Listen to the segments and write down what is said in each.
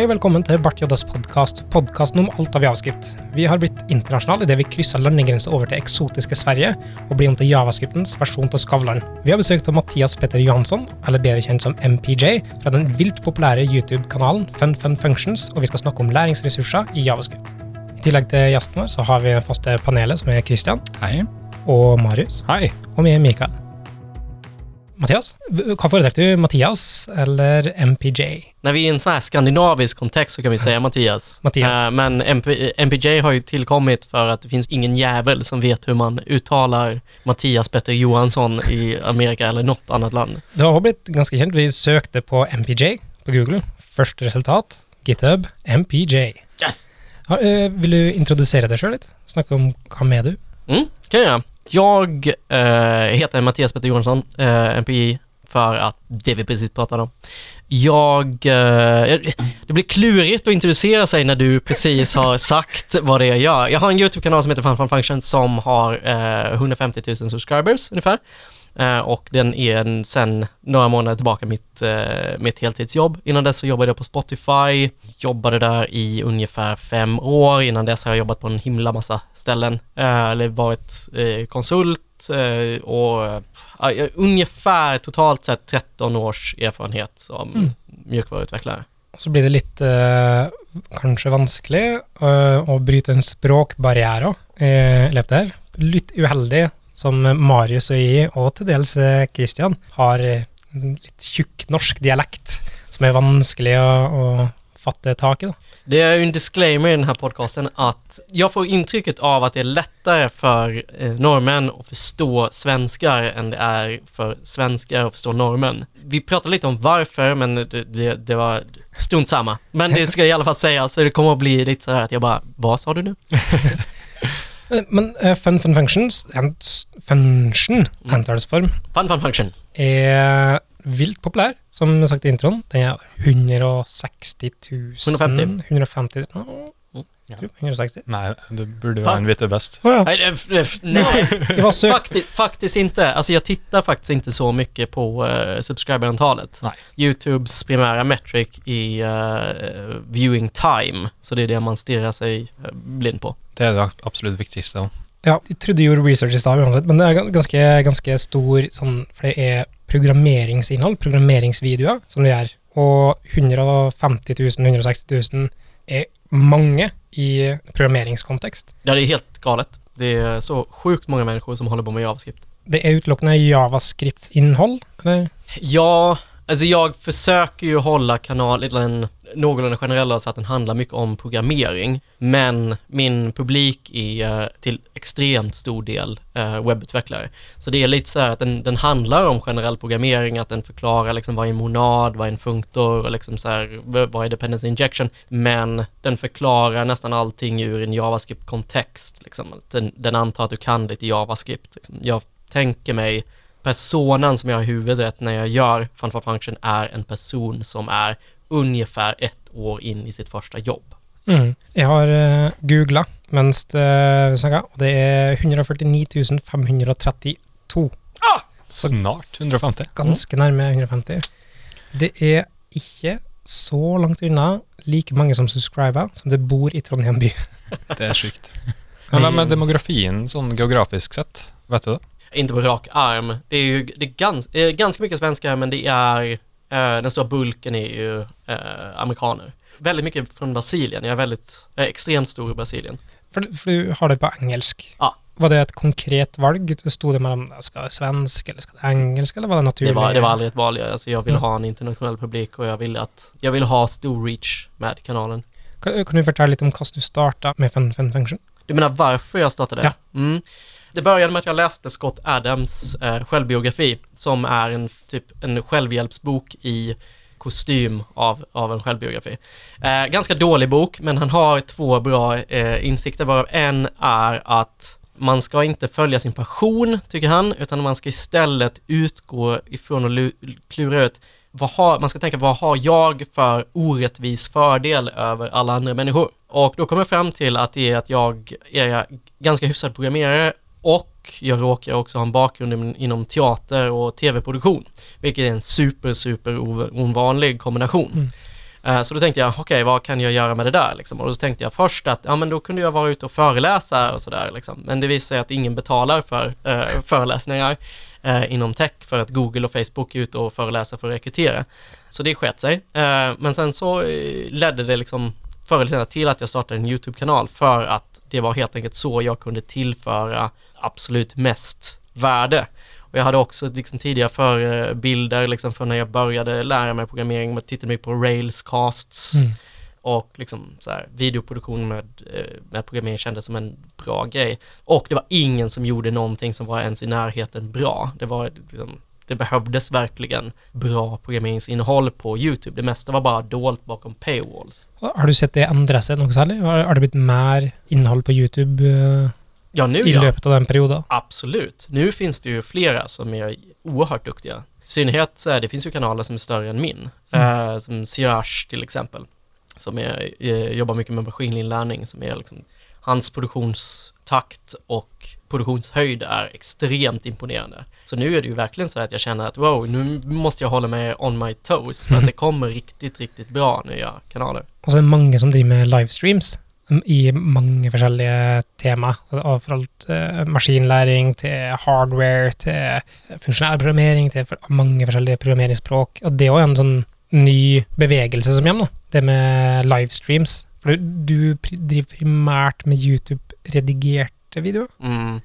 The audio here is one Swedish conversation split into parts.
Hei og velkommen til Bart Joddas podkast, podkasten om alt av javascript. Vi har blitt internasjonale idet vi krysser landegrenser over til eksotiske Sverige og blir om til javascriptens versjon av Skavlan. Vi har besøk av Mathias Petter Johansson, eller bedre kjent som MPJ, fra den vilt populære YouTube-kanalen Fun Fun Functions, og vi skal snakke om læringsressurser i javascript. I tillegg til gjesten vår så har vi faste panelet, som er Christian Hei. og Marius, Hei. og vi er Mikael. Mathias, hva foretrekker du, Mathias eller MPJ? När vi är i en sån här skandinavisk kontext så kan vi säga Mattias. Mattias. Eh, men MP, MPJ har ju tillkommit för att det finns ingen jävel som vet hur man uttalar Mattias Petter Johansson i Amerika eller något annat land. Det har blitt ganske kjent. Vi søkte på MPJ på Google. Første resultat, GitHub, MPJ. Yes! Eh, vill du introdusera dig själv lite? Snacka om vem är du? Mm, kan jag göra. Jag eh, heter Mattias Petter Johansson, eh, MPI, för att det vi precis pratade om. Jag, eh, det blir klurigt att introducera sig när du precis har sagt vad det är jag gör. Jag har en YouTube-kanal som heter Fun Fun Function som har eh, 150 000 subscribers ungefär. Eh, och den är en, sen några månader tillbaka mitt, eh, mitt heltidsjobb. Innan dess så jobbade jag på Spotify, jobbade där i ungefär fem år. Innan dess har jag jobbat på en himla massa ställen, eh, eller varit konsult och ungefär totalt sett 13 års erfarenhet som Mm. mjukvaruutvecklare. Så blir det litt eh, kanskje vanskelig å bryte en språkbarriere eh, i løpet her. Litt uheldig som Marius og jeg, og til dels eh, Christian, har eh, litt tjukk norsk dialekt som er vanskelig å, å fatte tak i. da. Det är ju en disclaimer i den här podcasten att jag får intrycket av att det är lättare för eh, norrmän att förstå svenskar än det är för svenskar att förstå norrmän. Vi pratade lite om varför, men det, det, det var strunt samma. Men det ska i alla fall sägas, så det kommer att bli lite så här att jag bara, vad sa du nu? Eh, Men eh, Fun Fun Functions, function, Mm. entallsform, Fun fun function. er vilt populær, som sagt i introen. Den er 160 000 150. 150 000. Mm. Jeg tror 160. Nej, du borde Fan. vara en vete bäst. Oh, ja. Nej, det, det, nej. Jag har sökt. Fakti, faktiskt inte. Alltså jag tittar faktiskt inte så mycket på uh, subscriberantalet. Youtubes primära metric i eh, viewing time, så det är det man stirrar sig eh, blind på. Det är det absolut viktigaste. Ja, jeg trodde jeg gjorde research i stad uansett, men det er gan- ganske, ganske stor sånn For det er programmeringsinnhold, programmeringsvideoer, som det er. Og 150 000, 160 000 er mange i programmeringskontekst. Ja, det är helt galet. Det är så sjukt många människor som håller på med JavaScript. Det er utelukkende javascripts-innhold, eller? Ja, alltså jag försöker ju hålla kanalen någorlunda generell så att den handlar mycket om programmering. Men min publik är eh, till extremt stor del eh, webbutvecklare. Så det är lite så här att den, den handlar om generell programmering, att den förklarar liksom vad är en monad, vad är en funktor och liksom så här, vad är dependency injection. Men den förklarar nästan allting ur en JavaScript-kontext. Liksom. Den, den antar att du kan lite JavaScript. Liksom. Jag tänker mig personen som jag har i huvudet när jag gör fanfar Function är en person som är ungefär ett år in i sitt första jobb. Mm. Jeg har uh, googla mens det snakka, og det er 149 532. Snart 150. Ganske nærme 150. Det er ikke så langt unna like mange som subscriber som det bor i Trondheim by. Det är sjukt. Men vad med demografin, sån geografiskt sett? Vet du det? Inte på rak arm. Det är ju det är gans, eh, ganska mycket svenskar men det är eh, den stora bulken är ju eh, amerikaner. Väldigt mycket från Brasilien. Jag är väldigt eh, extremt stor i Brasilien. For, for du har det på engelsk. Ja. Var det et konkret valg? Sto det mellom skal det svensk eller skal det engelsk, eller var det Det naturlig? var, det var aldrig ett val. Jag- Alltså jag ville Mm. ha en internationell publik och jag ville att jag ville ha stor reach med kanalen. Kan, kan du fortelle litt om hvordan du starta med Fun Fun Function? Du menar varför jag startade? Ja. Mm. Det började med att jag läste Scott Adams eh, självbiografi som är en typ en självhjälpsbok i kostym av, av en självbiografi. Eh, ganska dålig bok, men han har två bra eh, insikter varav en är att man ska inte följa sin passion, tycker han, utan man ska istället utgå ifrån och klura ut vad har, man ska tänka, vad har jag för orättvis fördel över alla andra människor? Och då kommer jag fram till att det är att jag är ganska hyfsad programmerare och jag råkar också ha en bakgrund inom- teater och tv-produktion, vilket är en super, super ov- ovanlig kombination. Mm. Eh, Så då tänkte jag, okej, vad kan jag göra med det där liksom? Och då tänkte jag först att, ja men då kunde jag vara ute och föreläsa och sådär liksom. Men det visade sig att ingen betalar för eh, föreläsningar eh, inom tech för att Google och Facebook är ute och föreläser för att rekrytera. Så det skett sig. Eh, men sen så eh, ledde det liksom förr till att jag startade en YouTube-kanal för att det var helt enkelt så jag kunde tillföra absolut mest värde. Och jag hade också liksom tidigare förebilder liksom för när jag började lära mig programmering, jag tittade mycket på Railscasts Mm. och liksom så här, videoproduktion med, eh, med programmering kändes som en bra grej. Och det var ingen som gjorde någonting som var ens i närheten bra. Det var liksom, det behövdes verkligen bra programmeringsinnehåll på YouTube. Det mesta var bara dolt bakom paywalls. Har du sett det ändra sig något särskilt? Har, har det blivit mer innehåll på YouTube eh, Ja, nu i ja. löpet av den perioden? Absolut. Nu finns det ju flera som är oerhört duktiga. I synnerhet är det finns ju kanaler som är större än min. Eh, som Sirash till exempel. Som är, eh, jobbar mycket med maskininlärning som är liksom hans produktionstakt och produktionshöjd är extremt imponerande. Så nu är det ju verkligen så att jag känner att wow, nu måste jag hålla mig on my toes för att det kommer riktigt, riktigt bra nya kanaler. Og så er det mange som driver med livestreams mm, i mange forskjellige tema. Fra alt eh, maskinlæring til hardware til funksjonell programmering til mange forskjellige programmeringsspråk. Og det er også en sånn ny bevegelse som kommer. Det med livestreams. For du, driver primært med YouTube-redigerte videoer. Mm.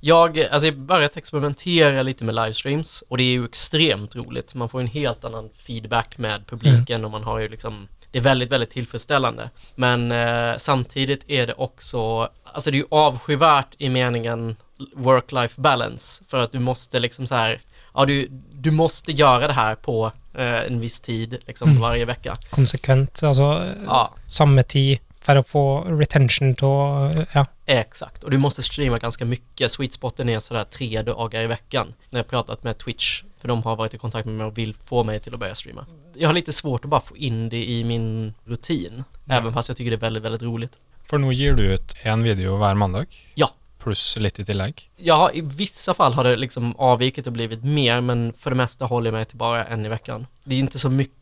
Jag, alltså jag börjat experimentera lite med livestreams och det är ju extremt roligt. Man får en helt annan feedback med publiken och man har ju liksom det är väldigt, väldigt tillfredsställande. Men eh, samtidigt är det också, alltså det är ju avskyvärt i meningen work-life balance för att du måste liksom så här, ja du, du måste göra det här på eh, en viss tid liksom Mm. varje vecka. Konsekvent. Altså eh, Ja, samme tid for å få retention til å Ja. Exakt, och du måste streama ganska mycket. Sweet spoten är sådär tre dagar i veckan. När jag pratat med Twitch, för de har varit i kontakt med mig och vill få mig till att börja streama. Jag har lite svårt att bara få in det i min rutin, även fast jag tycker det är väldigt, väldigt roligt. For nå gir du ut én video hver mandag. Ja. Pluss litt i tillegg. Ja, i vissa fall har det liksom avvikit och blivit mer, men för det mesta håller jag mig till bara en i veckan. Det är inte så mycket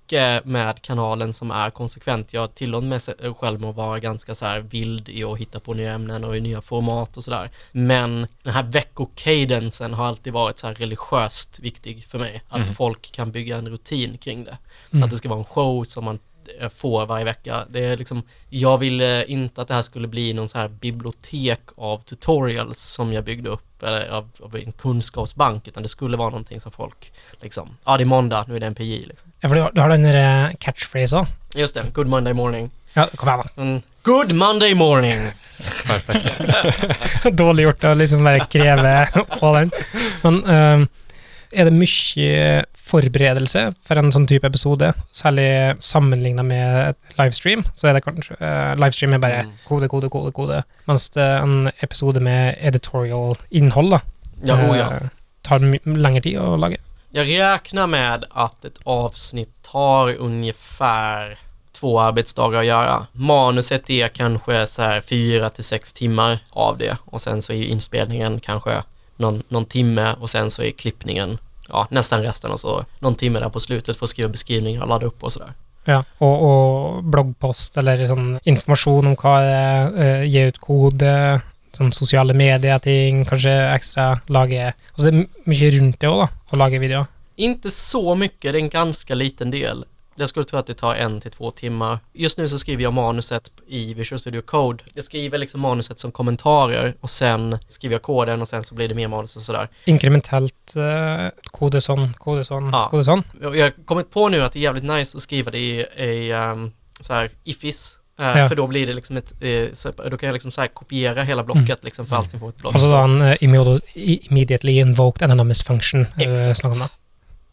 med kanalen som är konsekvent. Jag tillåter mig själv att vara ganska så här vild i att hitta på nya ämnen och i nya format och sådär. Men den här veckocadensen har alltid varit så här religiöst viktig för mig. Att Mhm. folk kan bygga en rutin kring det. Mm. Att det ska vara en show som man får varje vecka. Det är liksom, jag ville inte att det här skulle bli någon så här bibliotek av tutorials som jag byggde upp, eller av, av en kunskapsbank, utan det skulle vara någonting som folk liksom, ja det är måndag, nu är det en PJ liksom. ja for du har, den der eh, catchphrase òg. Just det, good Monday morning. Ja, kom igjen, da. Mm. Good Monday morning! Dårlig gjort å liksom bare kreve på den. Men eh, er det mye forberedelse for en sånn type episode? Særlig sammenligna med livestream, så er det kanskje eh, Livestream er bare Mm. kode, kode, kode, kode. Mens det er en episode med editorial innhold, da, Ja, oh ja. eh, tar lengre tid å lage. Jag räknar med att ett avsnitt tar ungefär två arbetsdagar att göra. Manuset är kanske så här fyra till sex timmar av det och sen så är inspelningen kanske någon, någon timme och sen så är klippningen ja, nästan resten och så någon timme där på slutet för att skriva beskrivningar och ladda upp och sådär. Ja, og, og bloggpost eller sånn informasjon om hva det er, eh, gi ut kode, sånn sosiale medier-ting, kanskje ekstra lage Altså det er my- mye rundt det òg, da, å lage videoer. Inte så mycket, det är en ganska liten del. Jag skulle tro att det tar en till två timmar. Just nu så skriver jag manuset i Visual Studio Code. Jag skriver liksom manuset som kommentarer och sen skriver jag koden och sen så blir det mer manus och sådär. Inkrementelt eh, kode sånn, kode sånn, Ja. kode sånn. Jag har kommit på nu att det är jävligt nice att skriva det i, i um, så här ifis. Eh, Ja. För då blir det liksom ett, eh, så, då kan jag liksom så här kopiera hela blocket liksom för allting får ett block. Altså da en uh, immediately invoked anonymous function. Exakt. da.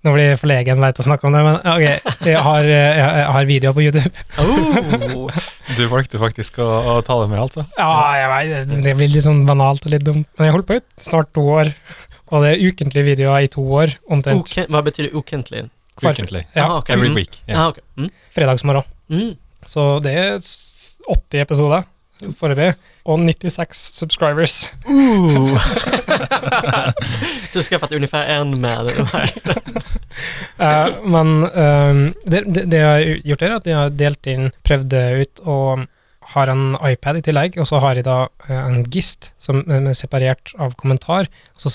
Nå blir jeg forlegen veit å snakke om det, men ok, jeg har, eh, jeg, har videoer på YouTube. Oh! Du valgte faktisk å, å ta det med, altså? Ja, jeg vet, det blir litt sånn banalt og litt dumt. Men jeg holdt på i snart to år, og det er ukentlige videoer i to år, omtrent. Oken, vad betyder okentlig? Hver- Weekendly. Ja, Ah, okej. Every Mm. week. Yeah. Ah, okej. Mm. fredagsmorgen. Mm. Så det er s- 80 episoder foreløpig. Och 96 subscribers. Ooh. så du skaffat ungefär en med de här. Eh, men eh, det, det, det jeg har gjort, er at jeg har delt inn, prøvd det ut, og har en iPad i tillegg, og så har jeg da eh, en GIST som er separert av kommentar, så,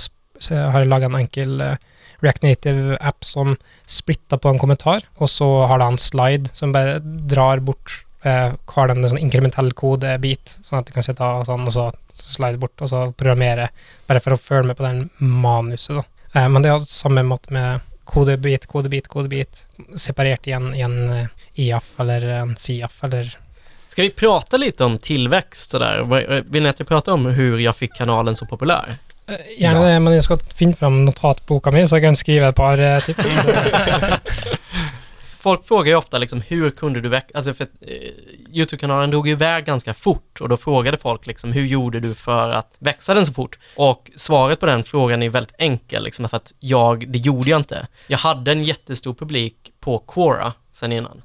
har jeg laga en enkel eh, React Native-app som splitter på en kommentar, og så har det en slide som bare drar bort eh, har den en sånn inkrementell kodebit, sånn at du kan sitte og sånn, og så slide bort, og så programmere, bare for å følge med på den manuset, da. Eh, men det er samme måte med kodebit, kodebit, kodebit, separert i en, i en eh, IAF eller en CIAF eller Ska vi prata lite om tillväxt sådär? Vill ni att jag pratar om hur jag fick kanalen så populär? Eh, Gjerne det, men jeg skal finne fram notatboka mi, så jeg kan skrive et par eh, tips. Folk frågar ju ofta liksom hur kunde du växa, alltså för att, eh, Youtube-kanalen drog ju iväg ganska fort och då frågade folk liksom hur gjorde du för att växa den så fort? Och svaret på den frågan är väldigt enkel liksom för att jag, det gjorde jag inte. Jag hade en jättestor publik på Quora sen innan.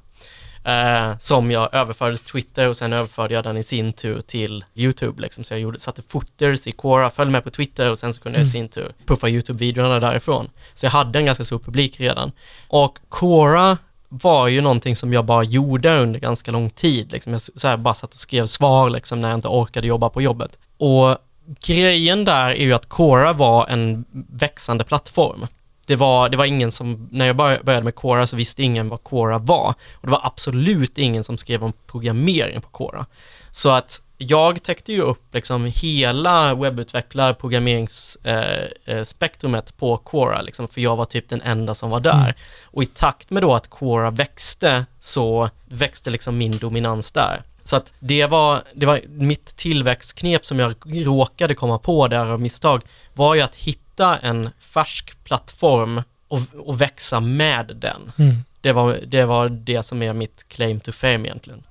Eh, som jag överförde till Twitter och sen överförde jag den i sin tur till YouTube liksom. Så jag gjorde, satte footers i Quora, följde med på Twitter och sen så kunde jag i sin tur puffa YouTube-videorna därifrån. Så jag hade en ganska stor publik redan. Och Quora var ju någonting som jag bara gjorde under ganska lång tid. Liksom. Jag så här, bara satt och skrev svar liksom, när jag inte orkade jobba på jobbet. Och grejen där är ju att Quora var en växande plattform. Det var, det var ingen som, när jag började med Quora så visste ingen vad Quora var. Och det var absolut ingen som skrev om programmering på Quora. Så att jag täckte ju upp liksom hela webbutvecklar programmeringsspektrumet eh, eh, på Quora, liksom, för jag var typ den enda som var där. Mm. Och i takt med då att Quora växte så växte liksom min dominans där. Så att det var, det var mitt tillväxtknep som jag råkade komma på där av misstag var ju att hitta en färsk plattform och, och växa med den. Mm. Det var, det var det som är mitt claim to fame egentligen.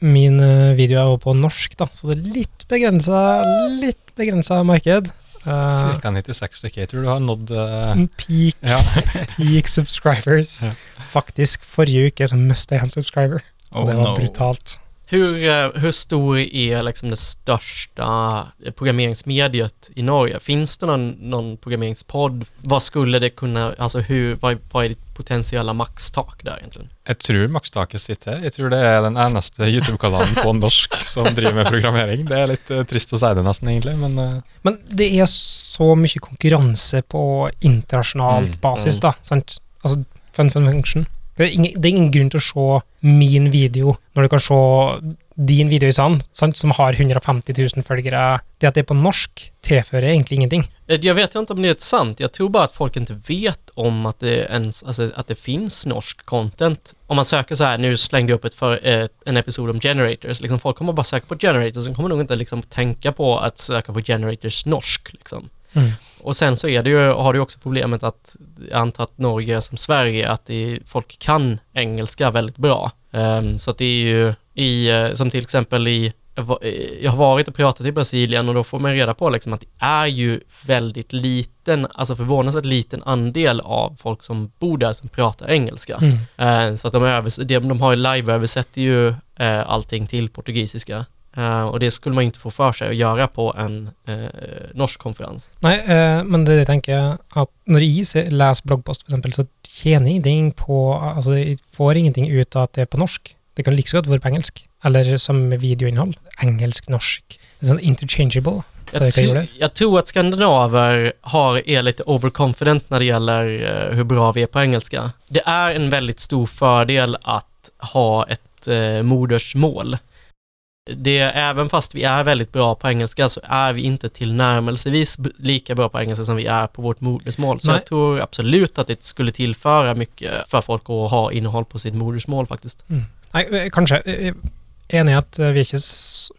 Min eh, video er på norsk, da, så det er litt begrensa, litt begrensa marked. Cirka 96 stykker. Jeg tror du har nådd eh, peak, Ja. peak subscribers. Faktisk, forrige uke så mista jeg en subscriber. Oh, det var no. brutalt. Hur, eh, hur stor är liksom det största programmeringsmediet i Norge? Finns det någon, någon programmeringspodd? Vad skulle det kunna, alltså hur, vad, vad är ditt potentiella maxtak där egentligen? Jeg tror makstaket sitter her. Jeg tror det er den eneste YouTube-kanalen på norsk som driver med programmering. Det er litt eh, trist å si det nesten, egentlig, men eh, Men det er så mye konkurranse på internasjonalt Mm. basis, Mm. da. Sant? Altså, fun fun function. Det er, ingen, det er ingen grunn til å se min video når du kan se din video i sand, sant? som har 150 000 følgere. Det at det er på norsk, tilfører egentlig ingenting. Eh, jag vet inte om det är sant. Jag tror bara att folk inte vet om att det ens, alltså att det finns norsk content. Om man söker så här, nu slängde jag upp ett för, eh, en episod om generators, liksom folk kommer bara söka på generators, de kommer nog inte liksom tänka på att söka på generators norsk liksom. Mm. Och sen så är det ju, har du också problemet att, jag antar att Norge är som Sverige, att det, folk kan engelska väldigt bra. Ehm, så att det är ju i, eh, som till exempel i, jag eh, jag har varit och pratat i Brasilien och då får man reda på liksom att det är ju väldigt liten, alltså förvånansvärt liten andel av folk som bor där som pratar engelska. Mm. Eh, så att de, övers- det, de har ju live-översätter ju eh, allting till portugisiska. Eh, och det skulle man inte få för sig att göra på en eh, norsk konferens. Nei, eh, men det jeg tenker at når jeg se- leser bloggpost, for eksempel, så jeg ingenting på Altså, jeg får ingenting ut av at det er på norsk. Det kan like så godt være på engelsk. Eller som med videoinnhold. Engelsk, norsk. Det er sånn interchangeable. Så Jag, det. jag tror att skandinaver har, är lite overconfident när det gäller hur bra vi är på engelska. Det är en väldigt stor fördel att ha ett eh, modersmål. Det, även fast vi är väldigt bra på engelska så är vi inte tillnärmelsevis lika bra på engelska som vi är på vårt modersmål. Så Nej. jag tror absolut att det skulle tillföra mycket för folk att ha innehåll på sitt modersmål faktiskt. Nei, eh, kanskje. eh, eh, Enig i at eh, vi, ikke,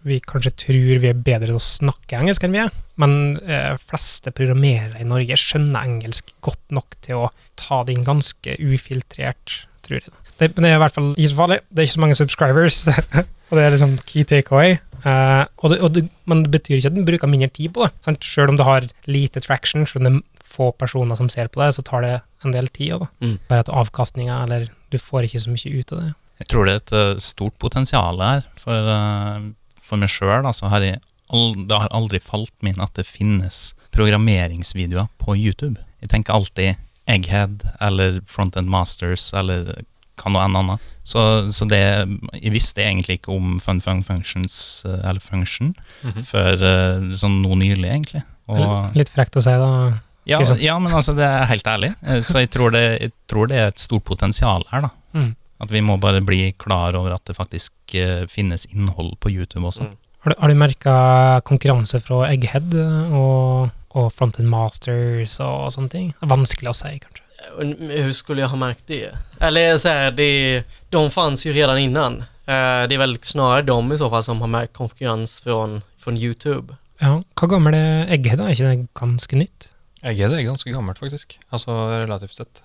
vi kanskje tror vi er bedre til å snakke engelsk enn vi er, men eh, fleste programmerere i Norge skjønner engelsk godt nok til å ta det inn ganske ufiltrert, tror jeg. Det, det er i hvert fall ikke så farlig. Det er ikke så mange subscribers, og det er liksom key takeaway. Eh, og det, og det, men det betyr ikke at den bruker mindre tid på det. Sant? Selv om det har lite traction, selv om det er få personer som ser på det, så tar det en del tid. også. Mm. Bare at avkastninga, eller du får ikke så mye ut av det. Jeg tror det er et eh, stort potensial her. For, eh, for meg sjøl så har jeg al det har aldri falt meg inn at det finnes programmeringsvideoer på YouTube. Jeg tenker alltid Egghead eller Frontend Masters eller hva noe enn annet. Så, så det Jeg visste egentlig ikke om Fun Fun Functions, eh, eller Function, Mhm. før eh, sånn nå nylig, egentlig. Og, Litt frekt å si, da. ja, ja, men altså, det er helt ærlig. Eh, Så jeg tror det, jeg tror det er et stort potensial her, da. Mm. At vi må bare bli klar over at det faktisk finnes innhold på YouTube også. Mm. Har du, har du merka konkurranse fra Egghead og, og Frontend Masters og sånne ting? Det er vanskelig å si, kanskje. Och Hur skulle jag ha märkt det? Eller så här, det, de fanns ju redan innan. Eh, Det är väl snarare de i så fall som har märkt konkurrens från, från YouTube. Ja, Hva gammel er Egghead? Er ikke det ganske nytt? Egghead er ganske gammelt, faktisk. Altså relativt sett.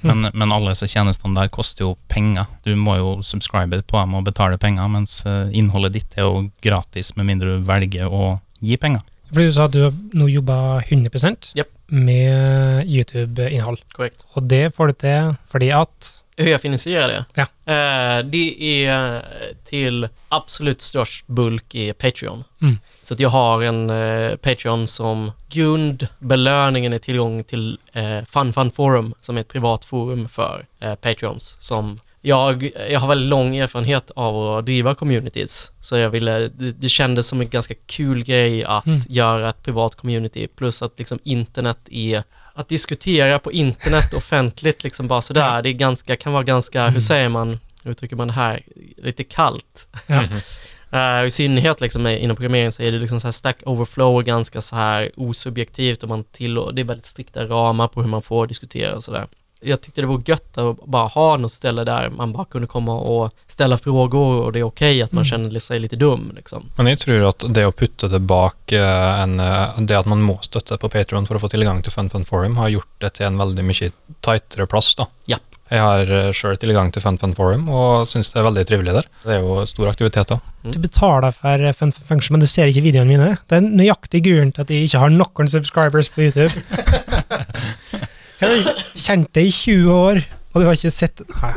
Men, men alle disse tjenestene der koster jo penger. Du må jo subscribe på dem og betale penger, mens eh, innholdet ditt er jo gratis med mindre du velger å gi penger. Fordi du sa at du har nå jobba 100 Japp. med YouTube-innhold. Korrekt. Og det får du til fordi at Hur jag finansierar det? Ja. Eh, det är till absolut störst bulk i Patreon. Mm. Så att jag har en eh, Patreon som grundbelöningen är tillgång till eh, Fun Fun Forum som är ett privat forum för eh, Patreons som jag, jag har väldigt lång erfarenhet av att driva communities, så jag ville, det, det kändes som en ganska kul grej att Mm. göra ett privat community, plus att liksom internet är att diskutera på internet offentligt liksom bara sådär, det är ganska, kan vara ganska, Mm. hur säger man, hur uttrycker man det här, lite kallt. Mhm. Eh, I synnerhet liksom inom programmering så är det liksom så här stack overflow och ganska så här osubjektivt och man till det är väldigt strikta ramar på hur man får diskutera och sådär. Jag tyckte det var gött att bara ha något ställe där man bara kunde komma och ställa frågor och det är okej att man Mm. känner sig lite dum liksom. Men jeg tror at det å putte tilbake en eh, Det at man må støtte på Patron for å få tilgang til Fun Fun Forum, har gjort det til en veldig mye tightere plass. da. Japp. Jeg har sjøl tilgang til Fun Fun Forum og syns det er veldig trivelig der. Det er jo stor aktivitet da. du betaler for eh, Fun Fun Function, men du ser ikke videoene mine. Det er nøyaktig grunnen til at jeg ikke har noen subscribers på YouTube. Jeg har kjent det i 20 år, og du har ikke sett Nei,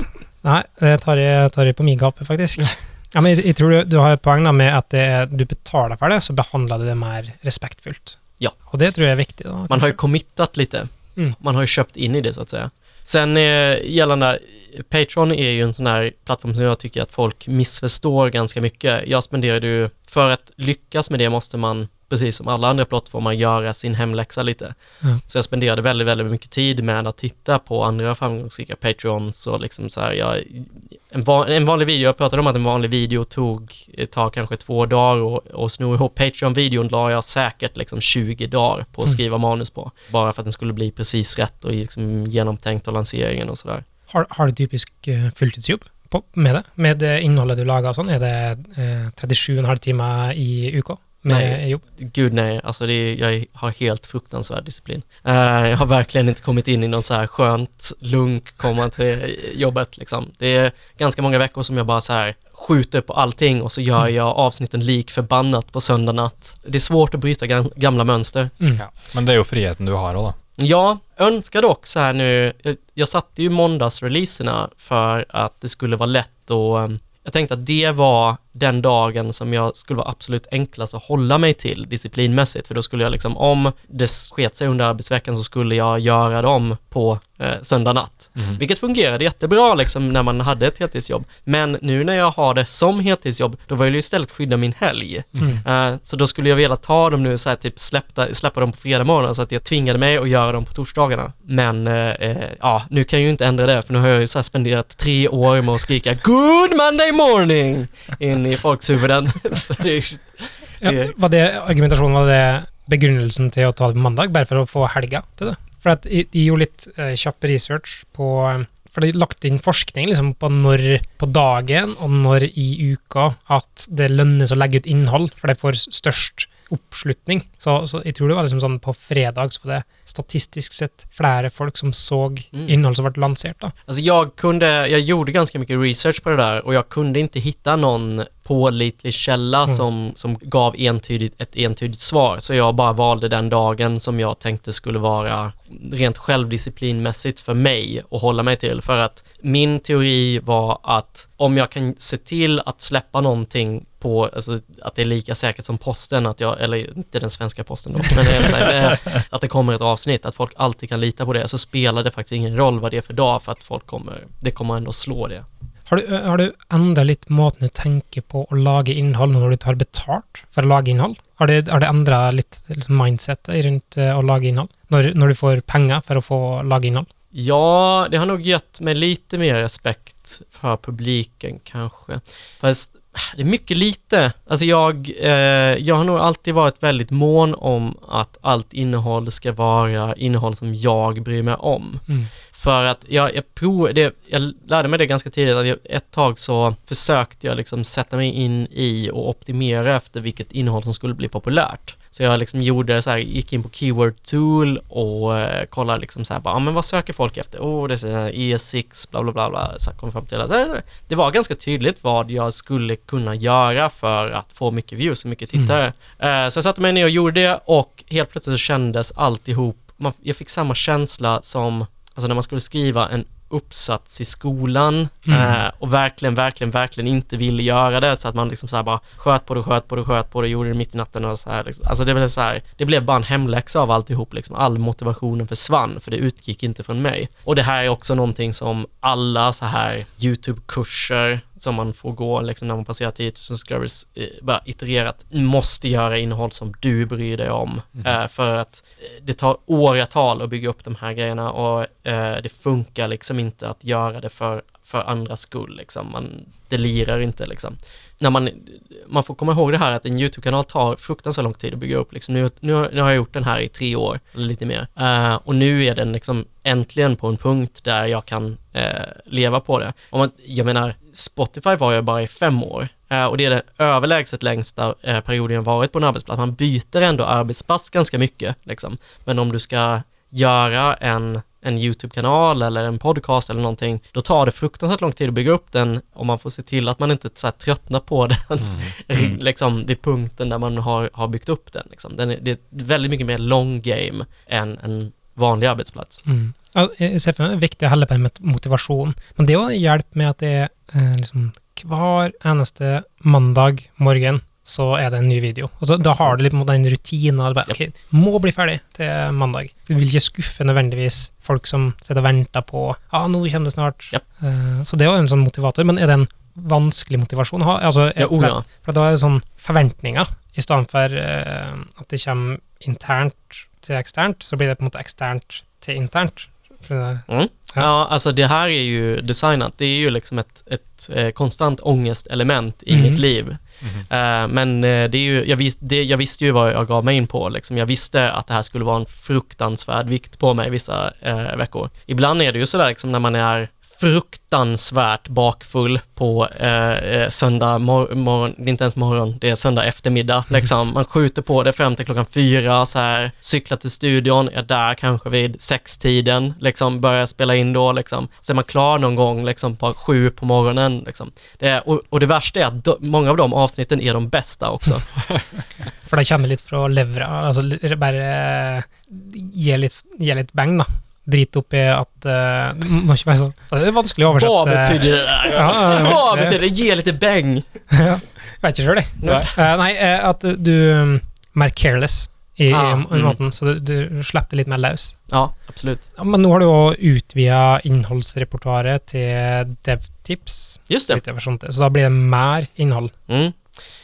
Nei det tar jeg, tar jeg på min gape, faktisk. Ja, men jeg, jeg tror du, du har et poeng da med at det, du betaler for det, så behandler du det mer respektfullt. Ja. Og det tror jeg er viktig. da. Man har ju committat lite. Mm. Man har ju köpt in i det så att säga. Sen eh, gällande, Patreon är ju en sån här plattform som jag tycker att folk missförstår ganska mycket. Jag spenderade ju, för att lyckas med det måste man, precis som alla andra plattformar, göra sin hemläxa lite. Ja. Så jag spenderade väldigt, väldigt mycket tid med att titta på andra framgångsrika Patreons och liksom så här, jag, en, van, en vanlig video, jag pratade om att en vanlig video tog, eh, tar kanske två dagar och, och sno ihop Patreon-videon la jag säkert liksom 20 dagar på att Mm. skriva manus på. Bara för att den skulle bli precis rätt och liksom genomtänkt av lanseringen och sådär. Har, har du typisk eh, fulltidsjobb på, med det? Med det innholdet du lager og sånn? Er det eh, 37,5 timer i uka med Nej. jobb? Gud nej, alltså det är, jag har helt fruktansvärd disciplin. Eh, jag har verkligen inte kommit in i någon så här skönt lunk, komma till jobbet liksom. Det är ganska många veckor som jag bara så här skjuter på allting och så gör Mm. jag avsnitten lik förbannat på söndag natt. Det är svårt att bryta gam- gamla mönster. Mm. Ja. Men det er jo friheten du har da. Jag önskar dock så här nu, jag, jag satte ju måndagsreleaserna för att det skulle vara lätt och eh, jag tänkte att det var den dagen som jag skulle vara absolut enklast att hålla mig till disciplinmässigt, för då skulle jag liksom, om det sket sig under arbetsveckan så skulle jag göra dem på eh, söndag natt. Mhm. Vilket fungerade jättebra liksom när man hade ett heltidsjobb. Men nu när jag har det som heltidsjobb, då vill jag istället skydda min helg. Mm. Eh, så då skulle jag vilja ta dem nu så här, typ släppta, släppa dem på fredag morgon så att jag tvingade mig att göra dem på torsdagarna. Men eh, eh, ja, nu kan jag ju inte ändra det för nu har jag ju så spenderat tre år med att skrika Good Monday morning in i folks huvuden. det Det- var det argumentasjonen, var det begrunnelsen til å ta det på mandag, bare for å få helga til det? For at de gjorde litt eh, kjapp research på eh, For de lagt inn forskning liksom, på når på dagen og når i uka at det lønnes å legge ut innhold, for det får størst oppslutning. Så, så jeg tror det var liksom sånn på fredag så var det statistisk sett flere folk som så Mm. innhold som ble lansert. da. Alltså jag kunde, jag gjorde ganska mycket research på det där och jag kunde inte hitta någon pålitlig källa Mm. som, som gav entydigt, ett entydigt svar. Så jag bara valde den dagen som jag tänkte skulle vara rent självdisciplinmässigt för mig att hålla mig till. För att min teori var att om jag kan se till att släppa någonting på, alltså att det är lika säkert som posten, att jag, eller inte den svenska posten då, men det här, att det kommer ett avsnitt, att folk alltid kan lita på det, så spelar det faktiskt ingen roll vad det är för dag, för att folk kommer, det kommer ändå slå det. Har du, eh, har du endret litt måten du tenker på å lage innhold når du tar betalt for å lage innhold? Har det, har det endra litt liksom, mindsetet rundt eh, å lage innhold? Når, når du får penger for å få lage innhold? Ja, det har nog gett mig lite mer respekt för publiken kanske. Fast det är mycket lite. Alltså jag, eh, jag har nog alltid varit väldigt mån om att allt innehåll ska vara innehåll som jag bryr mig om. Mm. För att jag, jag, prov, det, jag lärde mig det ganska tidigt, att jag, ett tag så försökte jag liksom sätta mig in i och optimera efter vilket innehåll som skulle bli populärt. Så jag liksom gjorde så här, gick in på keyword tool och eh, kollade liksom så här, bara, ah, men vad söker folk efter? Oh, det är så här ES6, bla bla bla, bla så kom fram till det. Så det var ganska tydligt vad jag skulle kunna göra för att få mycket views och mycket tittare. Eh, så jag satte mig ner och gjorde det och helt plötsligt så kändes alltihop, man, jag fick samma känsla som Alltså när man skulle skriva en uppsats i skolan Mm. eh, och verkligen, verkligen, verkligen inte ville göra det så att man liksom så bara sköt på det, sköt på det, sköt på det, gjorde det mitt i natten och så här. Liksom. Alltså det blev så här, det blev bara en hemläxa av alltihop liksom. All motivationen försvann för det utgick inte från mig. Och det här är också någonting som alla så här YouTube-kurser som man får gå liksom när man passerar 10 000 subscribers, bara itererat, måste göra innehåll som du bryr dig om. Eh, för att eh, det tar åratal att bygga upp de här grejerna och eh, det funkar liksom inte att göra det för, för andras skull liksom. Man, det lirar inte liksom. När man, man får komma ihåg det här att en YouTube-kanal tar fruktansvärt lång tid att bygga upp. Liksom nu, nu, har- nu har jag gjort den här i tre år, eller lite mer. Uh, och nu är den liksom äntligen på en punkt där jag kan uh, leva på det. Om man, jag menar, Spotify var jag bara i fem år. Eh, och det är den överlägset längsta perioden jag varit på en arbetsplats. Man byter ändå arbetsplats ganska mycket. Liksom. Men om du ska göra en, en YouTube-kanal eller en podcast eller någonting, då tar det fruktansvärt lång tid att bygga upp den och man får se till att man inte så här, tröttnar på den liksom vid punkten där man har, har byggt upp den. Liksom. den är, det är väldigt mycket mer long game än en vanlig arbetsplats. Mm. Meg det viktig å helle på med motivasjon, men det jo hjelp med at det er eh, liksom hver eneste mandag morgen så er det en ny video. Og så, da har du litt den rutinen. og bare, ok, Må bli ferdig til mandag. Du vil ikke skuffe nødvendigvis folk som sitter og venter på ja, nå kommer det snart. Japp. Eh, så det er jo en sånn motivator. Men er det en vanskelig motivasjon å ha? Altså, Ja, oh, ja. For da er det sånn forventninger, i stedet for eh, at det kommer internt til eksternt, så blir det på en måte eksternt till internt. För det, Mm. Ja. Alltså det här är ju designat, det är ju liksom ett, ett eh, konstant ångestelement i Mhm. mitt liv. Eh, men eh, det är ju, jag, vis, det, jag visste ju vad jag gav mig in på, liksom. jag visste att det här skulle vara en fruktansvärd vikt på mig vissa eh, veckor. Ibland är det ju sådär liksom när man är fruktansvärt bakfull på eh, eh, söndag mor- morgon, det är inte ens morgon, det är söndag eftermiddag liksom. Man skjuter på det fram till klockan fyra så här, cyklar till studion, är där kanske vid sextiden, liksom börjar spela in då liksom. Så är man klar någon gång liksom på sju på morgonen liksom. Det är, och, och det värsta är att do, många av de avsnitten är de bästa också. for det kommer litt fra levra. Altså l- bare eh, gi litt, gi litt bang, da. Drit opp i at Det må ikke være sånn Det er vanskelig å oversette. Vad betyder det där? Ja, det vanskligt. betyder det? Ge lite bäng. ja, jeg vet ikke sjøl, jeg. Nej. Eh, nei, eh, at du um, mer careless i, Ah, i mm. måten, så du, du slipper det litt mer løs. Ja, absolut. Ja, men nå har du jo utvida innholdsrepertoaret til DevTips, Just det. Så da blir det mer innhold. Mm.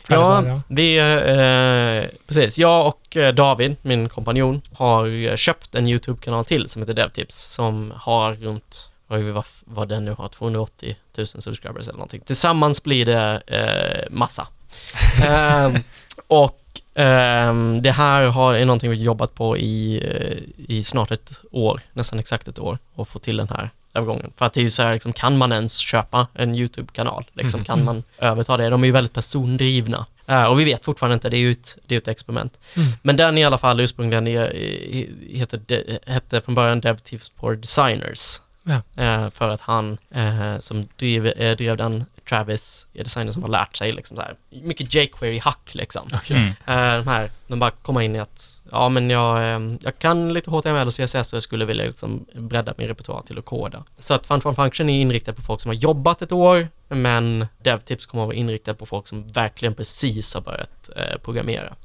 Ja, vi, eh, precis. Jag och eh, David, min kompanjon, har eh, köpt en YouTube-kanal till som heter DevTips som har runt, vad, vad den nu har, 280 000 subscribers eller någonting. Tillsammans blir det eh, massa. Ehm, och ehm, det här har, är någonting vi jobbat på i, eh, i snart ett år, nästan exakt ett år, och få till den här övergången. För att det är ju så här, liksom, kan man ens köpa en YouTube-kanal? Liksom, Mhm. Kan man överta det? De är ju väldigt persondrivna. Eh, och vi vet fortfarande inte, det är ju ett, det är ett experiment. Mm. Men den i alla fall ursprungligen är, heter, de- hette från början DevTips for Designers. Ja. Eh, för att han eh, som drev, drev den Travis är designer som har lärt sig liksom så här, mycket jQuery-hack liksom. Mm. Eh, de här, de bara kommer in i att, ja men jag, eh, jag kan lite HTML och CSS och jag skulle vilja liksom bredda min repertoar till att koda. Så att Fun Fun Function är inriktad på folk som har jobbat ett år, men DevTips kommer att vara inriktad på folk som verkligen precis har börjat eh, programmera.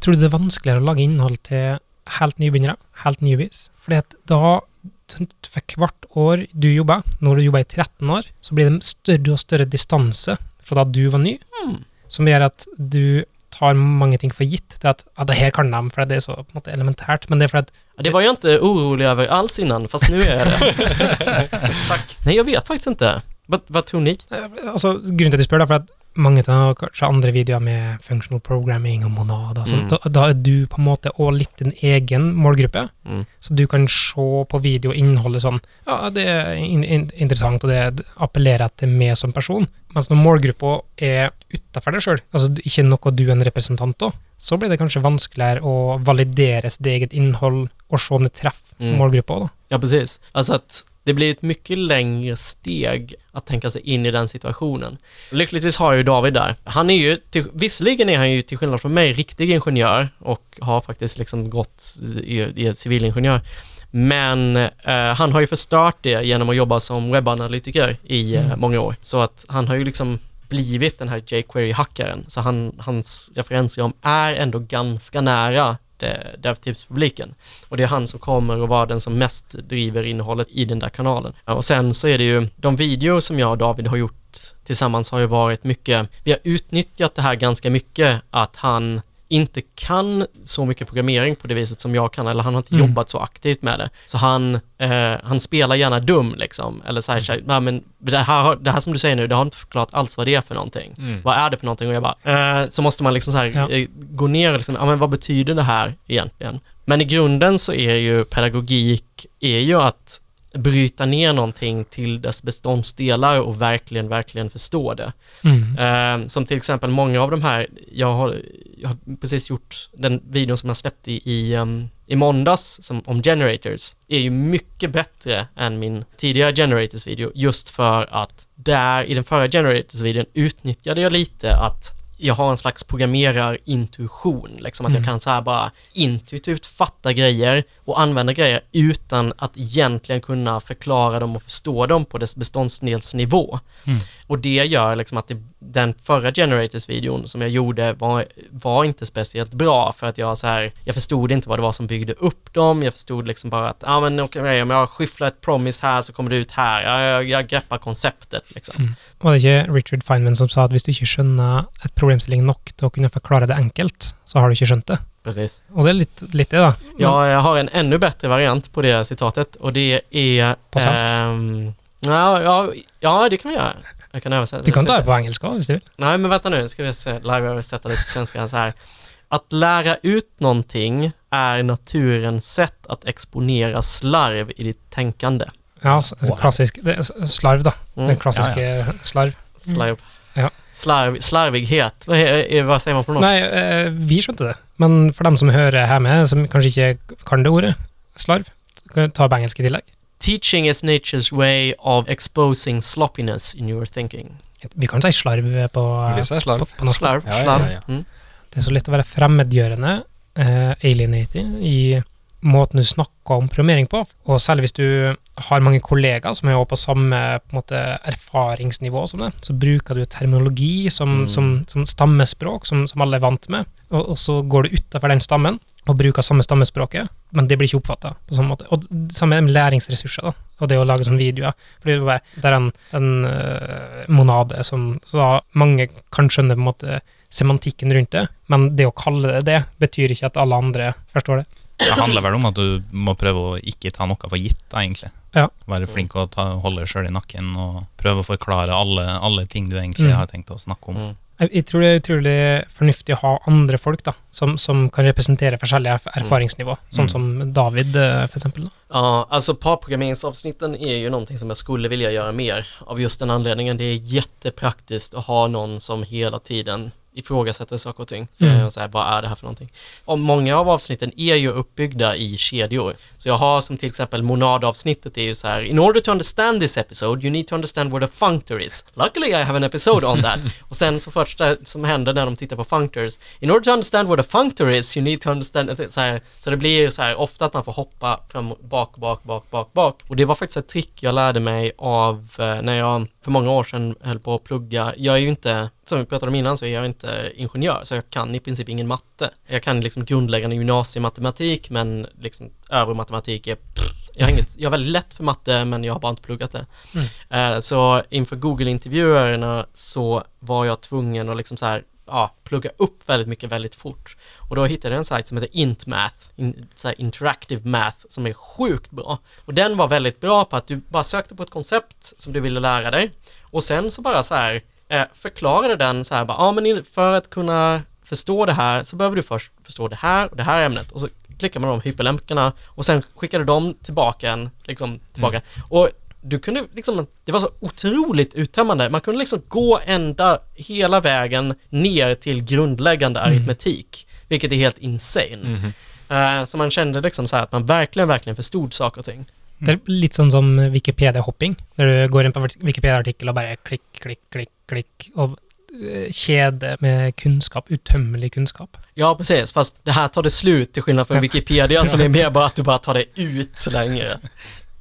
Tror du det er vanskeligere å lage innhold til helt nybegynnere? Helt newbies? Fordi at da for hvert år du jobber, når du jobber i 13 år, så blir det større og større distanse fra da du var ny, Mm. som gjør at du tar mange ting for gitt. Det at ja, det her kan de, for det er så på elementært, men det er fordi at Ja, Det var jag inte orolig över alls innan, fast nu är jag det. Tack. Nej, jag vet faktiskt inte. Vad, vad tror ni? Eh, Altså, grunnen til at jeg spør, da, for at mange av kanskje andre videoer med functional programming og monad, altså, Mm. da, da er du på en måte også litt din egen målgruppe. Mm. Så du kan se på video og innholdet sånn Ja, det er in in interessant, og det appellerer til meg som person. Mens når målgruppa er utafor deg sjøl, altså ikke noe du er en representant av, så blir det kanskje vanskeligere å validere sitt eget innhold og se om det treffer Mm. målgruppa òg, da. Ja, precis. Alltså att det blir ett mycket längre steg att tänka sig in i den situationen. Lyckligtvis har jag ju David där. Han är ju, till, visserligen är han ju till skillnad från mig riktig ingenjör och har faktiskt liksom gått i, i ett civilingenjör. Men eh, han har ju förstört det genom att jobba som webbanalytiker i eh, Mm. många år. Så att han har ju liksom blivit den här jQuery-hackaren. Så han, hans referensram är ändå ganska nära det- DevTips-publiken. Och det är han som kommer att vara den som mest driver innehållet i den där kanalen. Och sen så är det ju, de videor som jag och David har gjort tillsammans har ju varit mycket, vi har utnyttjat det här ganska mycket, att han inte kan så mycket programmering på det viset som jag kan, eller han har inte Mm. jobbat så aktivt med det. Så han, eh, han spelar gärna dum liksom, eller så här, "Nej, men det här, det här som du säger nu, det har inte förklarat alls vad det är för någonting. Mm. Vad är det för någonting? Och jag bara, eh, så måste man liksom så här, Ja. eh, gå ner och liksom, ja men vad betyder det här egentligen? Men i grunden så är ju pedagogik, är ju att bryta ner någonting till dess beståndsdelar och verkligen, verkligen förstå det. Mm. Eh, som till exempel många av de här, jag har, jag har precis gjort den videon som jag släppte i, i, um, i måndags som, om generators, är ju mycket bättre än min tidigare generators-video just för att där i den förra generators-videon utnyttjade jag lite att jag har en slags programmerar-intuition, liksom att Mm. jag kan så här bara intuitivt fatta grejer och använda grejer utan att egentligen kunna förklara dem och förstå dem på dess beståndsdelsnivå. Mm. Och det gör liksom att det, den förra Generators-videon som jag gjorde var, var inte speciellt bra för att jag så här, jag förstod inte vad det var som byggde upp dem, jag förstod liksom bara att, ja ah, men okej, om jag skyfflar ett promise här så kommer det ut här, jag, jag, jag greppar konceptet liksom. Mm. Var det ikke Richard Feynman som sa at hvis du ikke skjønner et problemstilling nok til å kunne forklare det enkelt, så har du ikke skjønt det? Precis. Og det er litt, litt det, da. Men- Jag, har en ännu bättre variant på det citatet och det är... På svenska? ehm, ja, ja, ja, det kan vi göra. Jag kan översätta. Du kan ta det på engelska hvis du vil. Nej, men vänta nu, ska vi se, live-översätta till svenska så här. Att lära ut någonting är naturens sätt att exponera slarv i ditt tänkande. Ja, Wow. klassisk det Slarv, da. Mm. Den klassiske slarv. Slarv. Ja. Slarv, slarvighet. Vad, är, vad säger man på norska? Nei, eh, vi skjønte det. Men for dem som hører hjemme, som kanskje ikke kan det ordet, slarv, ta på engelsk i tillegg. Teaching is nature's way of exposing sloppiness in your thinking. Vi kan si slarv på, er på, slarv. på norsk. Slarv, Ja, ja, slarv. ja. Mm. Det er så lett å være fremmedgjørende, eh, alienating, i måten du snakker om programmering på. Og særlig hvis du har mange kollegaer som er på samme på måte, erfaringsnivå som det, så bruker du terminologi som, Mm. som, som stammespråk, som, som alle er vant med, og, og så går du utafor den stammen og bruker samme stammespråket, men det blir ikke oppfatta på samme måte. Og samme med læringsressurser, da, og det å lage sånne videoer. For det er en, en øh, monade som så da mange kan skjønne på en måte semantikken rundt det, men det å kalle det det, betyr ikke at alle andre forstår det. Det handler vel om at du må prøve å ikke ta noe for gitt, da, egentlig. Ja. Være flink å ta, holde sjøl i nakken og prøve å forklare alle, alle ting du egentlig Mm. har tenkt å snakke om. Mm. Jeg, jeg tror det er utrolig fornuftig å ha andre folk da, som, som kan representere forskjellige erf erfaringsnivå, sånn Mm. som David, eh, for eksempel. Da. Ja, alltså parprogrammeringsavsnitten är ju någonting som jag skulle vilja göra mer av just den anledningen. Det är jättepraktiskt att ha någon som hela tiden ifrågasätter saker och ting. Mm. Eh, och så här, vad är det här för någonting? Och många av avsnitten är ju uppbyggda i kedjor. Så jag har som till exempel monadavsnittet är ju så här, in order to understand this episode you need to understand where the functor is. Luckily I have an episode on that. och sen så första som händer när de tittar på functors, in order to understand where the functor is you need to understand, så, här, så det blir så här ofta att man får hoppa fram, bak, bak, bak, bak, bak. Och det var faktiskt ett trick jag lärde mig av eh, när jag för många år sedan höll på att plugga. Jag är ju inte, som vi pratade om innan, så är jag inte ingenjör, så jag kan i princip ingen matte. Jag kan liksom grundläggande gymnasiematematik, men liksom övrig matematik är pff, jag har, inget, jag har väldigt lätt för matte men jag har bara inte pluggat det. Eh, så inför Google-intervjuerna så var jag tvungen att liksom så här, ja, plugga upp väldigt mycket väldigt fort. Och då hittade jag en sajt som heter IntMath, in, så Interactive Math, som är sjukt bra. Och den var väldigt bra på att du bara sökte på ett koncept som du ville lära dig och sen så bara så här eh, förklarade den så här bara, ja men för att kunna förstå det här så behöver du först förstå det här och det här ämnet och så klickar man de hyperlänkarna och sen skickade de tillbaka en, liksom tillbaka. Och du kunde liksom, det var så otroligt uttömmande. Man kunde liksom gå ända hela vägen ner till grundläggande aritmetik, vilket är helt insane. Mhm. Eh, så man kände liksom så här att man verkligen, verkligen förstod saker och ting. Det är litt sånn som Wikipedia-hopping, der du går inn på Wikipedia-artikkel og bare klikk, klikk, klikk, klikk, og eh, kjede med kunnskap, utømmelig kunnskap. Ja, precis. Fast det här tar det slut till skillnad från Wikipedia som är mer bara att du bara tar det ut så länge.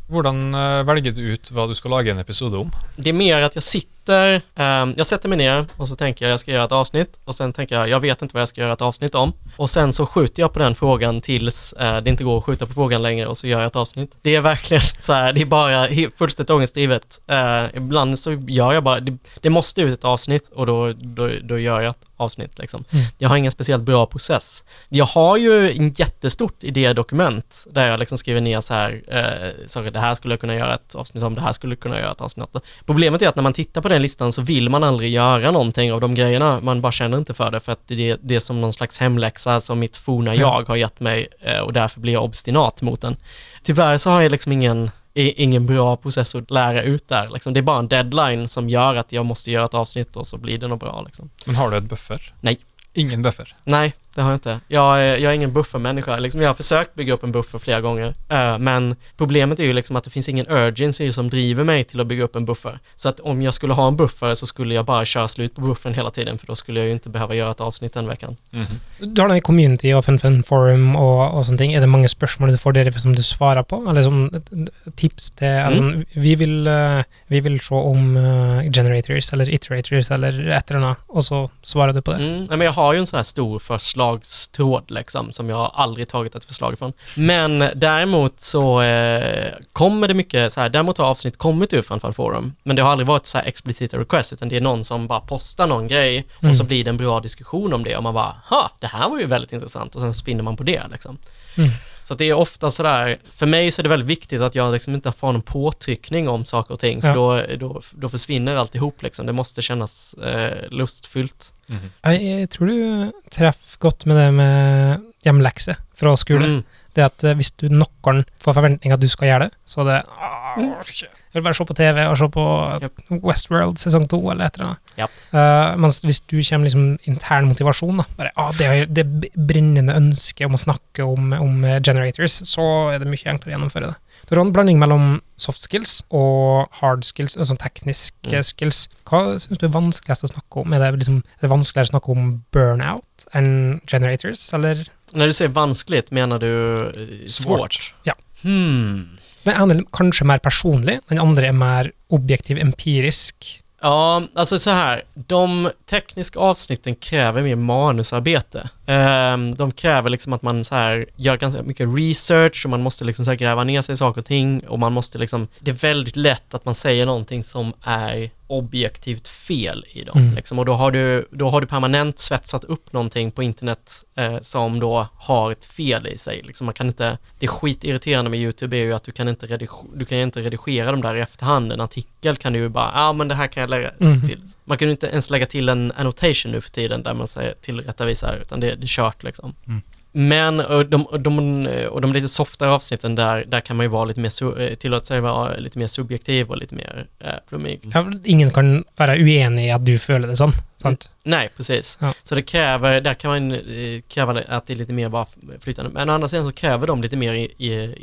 Hvordan eh, velger du ut hva du skal lage en episode om? Det är mer att jag sitter, ehm, jag sätter mig ner och så tänker jag jag ska göra ett avsnitt och sen tänker jag jag vet inte vad jag ska göra ett avsnitt om och sen så skjuter jag på den frågan tills eh, det inte går att skjuta på frågan längre och så gör jag ett avsnitt. Det är verkligen så här, det är bara fullständigt ångestdrivet. Eh, ibland så gör jag bara, det, det måste ut ett avsnitt och då, då, då gör jag ett avsnitt liksom. Mm. Jag har ingen speciellt bra process. Jag har ju en jättestort idédokument där jag liksom skriver ner så här, eh, saker, det här skulle jag kunna göra ett avsnitt om, det här skulle jag kunna göra ett avsnitt om. Problemet är att när man tittar på den listan så vill man aldrig göra någonting av de grejerna, man bara känner inte för det för att det, det är som någon slags hemläxa som mitt forna Ja. jag har gett mig eh, och därför blir jag obstinat mot den. Tyvärr så har jag liksom ingen ingen bra process att lära ut där. Liksom. Det är bara en deadline som gör att jag måste göra ett avsnitt och så blir det nog bra. Liksom. Men har du et buffer? Nej. Ingen buffer? Nej, det har jag inte. Jag är, jag är ingen buffermänniska. Liksom, jag har försökt bygga upp en buffer flera gånger, eh, men problemet är ju liksom att det finns ingen urgency som driver mig till att bygga upp en buffer. Så att om jag skulle ha en buffer så skulle jag bara köra slut på buffern hela tiden, för då skulle jag ju inte behöva göra ett avsnitt den veckan. Mhm. Du har den i community og FunFun Forum og sånne ting. Er det mange spørsmål du får dere som du svarer på? Eller eh, tips til eller sånn, vi, vil, eh, vi vil se om eh, generators eller iterators eller et eller annet, og så svarer du på det. Mm, nej, men jag har ju en sån här stor förslagstråd liksom, som jag aldrig tagit ett förslag ifrån. Men däremot så eh, kommer det mycket så här, däremot har avsnitt kommit ur Fanfan Forum, men det har aldrig varit så här explicita request, utan det är någon som bara postar någon grej och Mm. så blir det en bra diskussion om det och man bara, ha, det här var ju väldigt intressant och sen spinner man på det liksom. Mm. Så att det är ofta sådär, för mig så är det väldigt viktigt att jag liksom inte får någon påtryckning om saker och ting, för Ja. då, då, då försvinner alltihop liksom. Det måste kännas eh, lustfyllt. Mhm. Jeg, jeg tror du treffer godt med det med hjemlekse fra skole. Mm. Det at eh, hvis du noen får forventning at du skal gjøre det, så det «Åh, shit. Jeg vil bare se på TV og se på Japp. Westworld sesong to eller et eller annet. Japp. Eh, mens hvis du kommer liksom intern motivasjon, da, bare ah, det, er- det b- brennende ønsket om å snakke om, om eh, generators, så er det mye enklere å gjennomføre det. Du har en blanding mellom soft skills og hard skills, altså tekniske Mm. skills. Hva syns du er vanskeligst å snakke om? Er det, liksom, er det vanskeligere å snakke om burnout enn generators, eller? När du säger vanskligt, menar du eh, svårt? Svårt. Ja. Hmm. Den ene er kanskje mer personlig, den andre er mer objektiv, empirisk. Ja, alltså så här, de tekniska avsnitten kräver mer manusarbete. Ehm, de kräver liksom att man så här gör ganska mycket research och man måste liksom så gräva ner sig i saker och ting och man måste liksom, det är väldigt lätt att man säger någonting som är objektivt fel i dem. Mm. Liksom, och då har, du, då har du permanent svetsat upp någonting på internet eh, som då har ett fel i sig. Liksom, man kan inte, det skitirriterande med YouTube är ju att du kan inte, redig- du kan inte redigera dem där i efterhand. En artikel kan du ju bara, ja ah, men det här kan jag lägga Mm. till. Man kan ju inte ens lägga till en annotation nu för tiden där man säger tillrättavisar, utan det, det är kört liksom. Mm. Men och de, och de, och de lite softare avsnitten där, där kan man ju vara lite mer, eh, tillåta sig vara lite mer subjektiv och lite mer eh, flummig. Ja, ingen kan være uenig i at du føler det sånn, sant? Nej, precis. Ja. Så det kräver, där kan man eh, kräva att det är lite mer bara flytande. Men å andra sidan så kräver de lite mer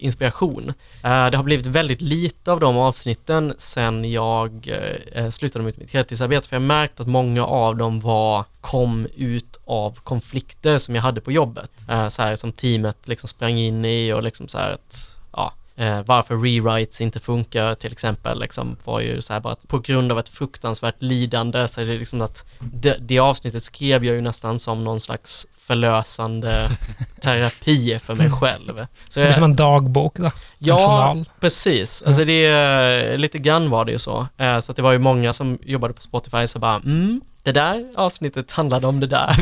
inspiration. Eh, det har blivit väldigt lite av de avsnitten sen jag eh, slutade med mitt heltidsarbete, för jag märkt att många av dem var, kom ut av konflikter som jag hade på jobbet. Så här som teamet liksom sprang in i och liksom så här att, ja, Eh, varför rewrites inte funkar till exempel liksom, var ju så här bara att på grund av ett fruktansvärt lidande så är det liksom att det, det avsnittet skrev jag ju nästan som någon slags förlösande terapi för mig själv. Så jag, som en dagbok då. En ja, journal. precis. Alltså det är, lite grann var det ju så. Eh, så det var ju många som jobbade på Spotify så bara, mm, det där avsnittet handlade om det där.